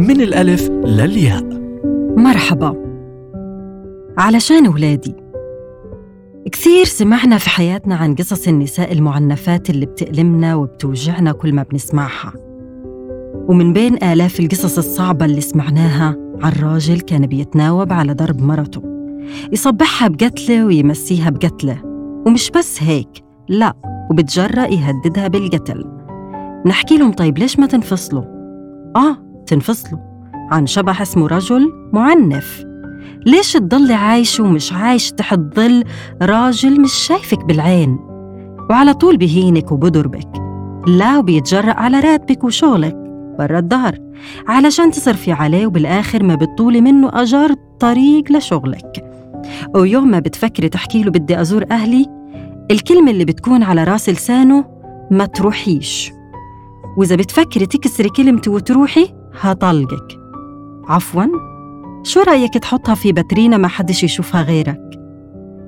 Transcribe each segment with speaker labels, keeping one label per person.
Speaker 1: من الألف للياء.
Speaker 2: مرحبا. علشان ولادي. كثير سمعنا في حياتنا عن قصص النساء المعنفات اللي بتألمنا وبتوجعنا كل ما بنسمعها. ومن بين آلاف القصص الصعبة اللي سمعناها عن راجل كان بيتناوب على ضرب مرته. يصبحها بقتله ويمسيها بقتله. ومش بس هيك لا وبتجرأ يهددها بالقتل. نحكي لهم طيب ليش ما تنفصلوا؟ آه تنفصلوا عن شبح اسمه رجل معنف. ليش تضلي عايشة ومش عايش؟ تحت ظل راجل مش شايفك بالعين. وعلى طول بهينك وبضربك لا وبيتجرأ على راتبك وشغلك. برا الظهر علشان تصرفي عليه وبالآخر ما بتطولي منه أجار طريق لشغلك. ويوم ما بتفكري تحكي له بدي أزور أهلي الكلمة اللي بتكون على راس لسانه ما تروحيش. وإذا بتفكري تكسري كلمته وتروحي هطلقك. عفواً شو رأيك تحطها في باترينا ما حدش يشوفها غيرك؟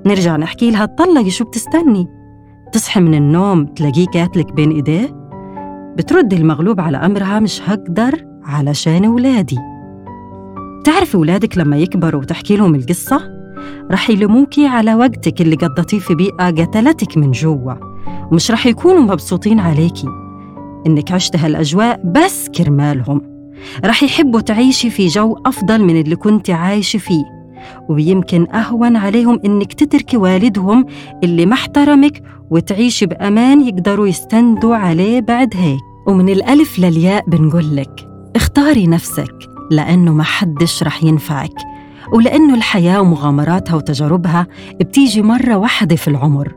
Speaker 2: نرجع نحكي لها تطلقي شو بتستني؟ تصحي من النوم تلاقيه كاتلك بين إيديه؟ بترد المغلوب على أمرها مش هقدر علشان ولادي. تعرفي ولادك لما يكبروا وتحكي لهم القصة؟ رح يلوموكي على وقتك اللي قضيتيه في بيئة قتلتك من جوا ومش رح يكونوا مبسوطين عليكي. إنك عشت هالأجواء بس كرمالهم. رح يحبوا تعيشي في جو أفضل من اللي كنت عايشة فيه ويمكن أهون عليهم إنك تتركي والدهم اللي ما احترمك وتعيشي بأمان يقدروا يستندوا عليه بعد هيك. ومن الألف للياء بنقول لك اختاري نفسك لأنه ما حدش رح ينفعك ولأنه الحياة ومغامراتها وتجاربها بتيجي مرة واحدة في العمر.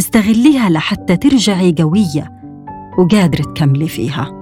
Speaker 2: استغليها لحتى ترجعي قوية وقادرة تكملي فيها.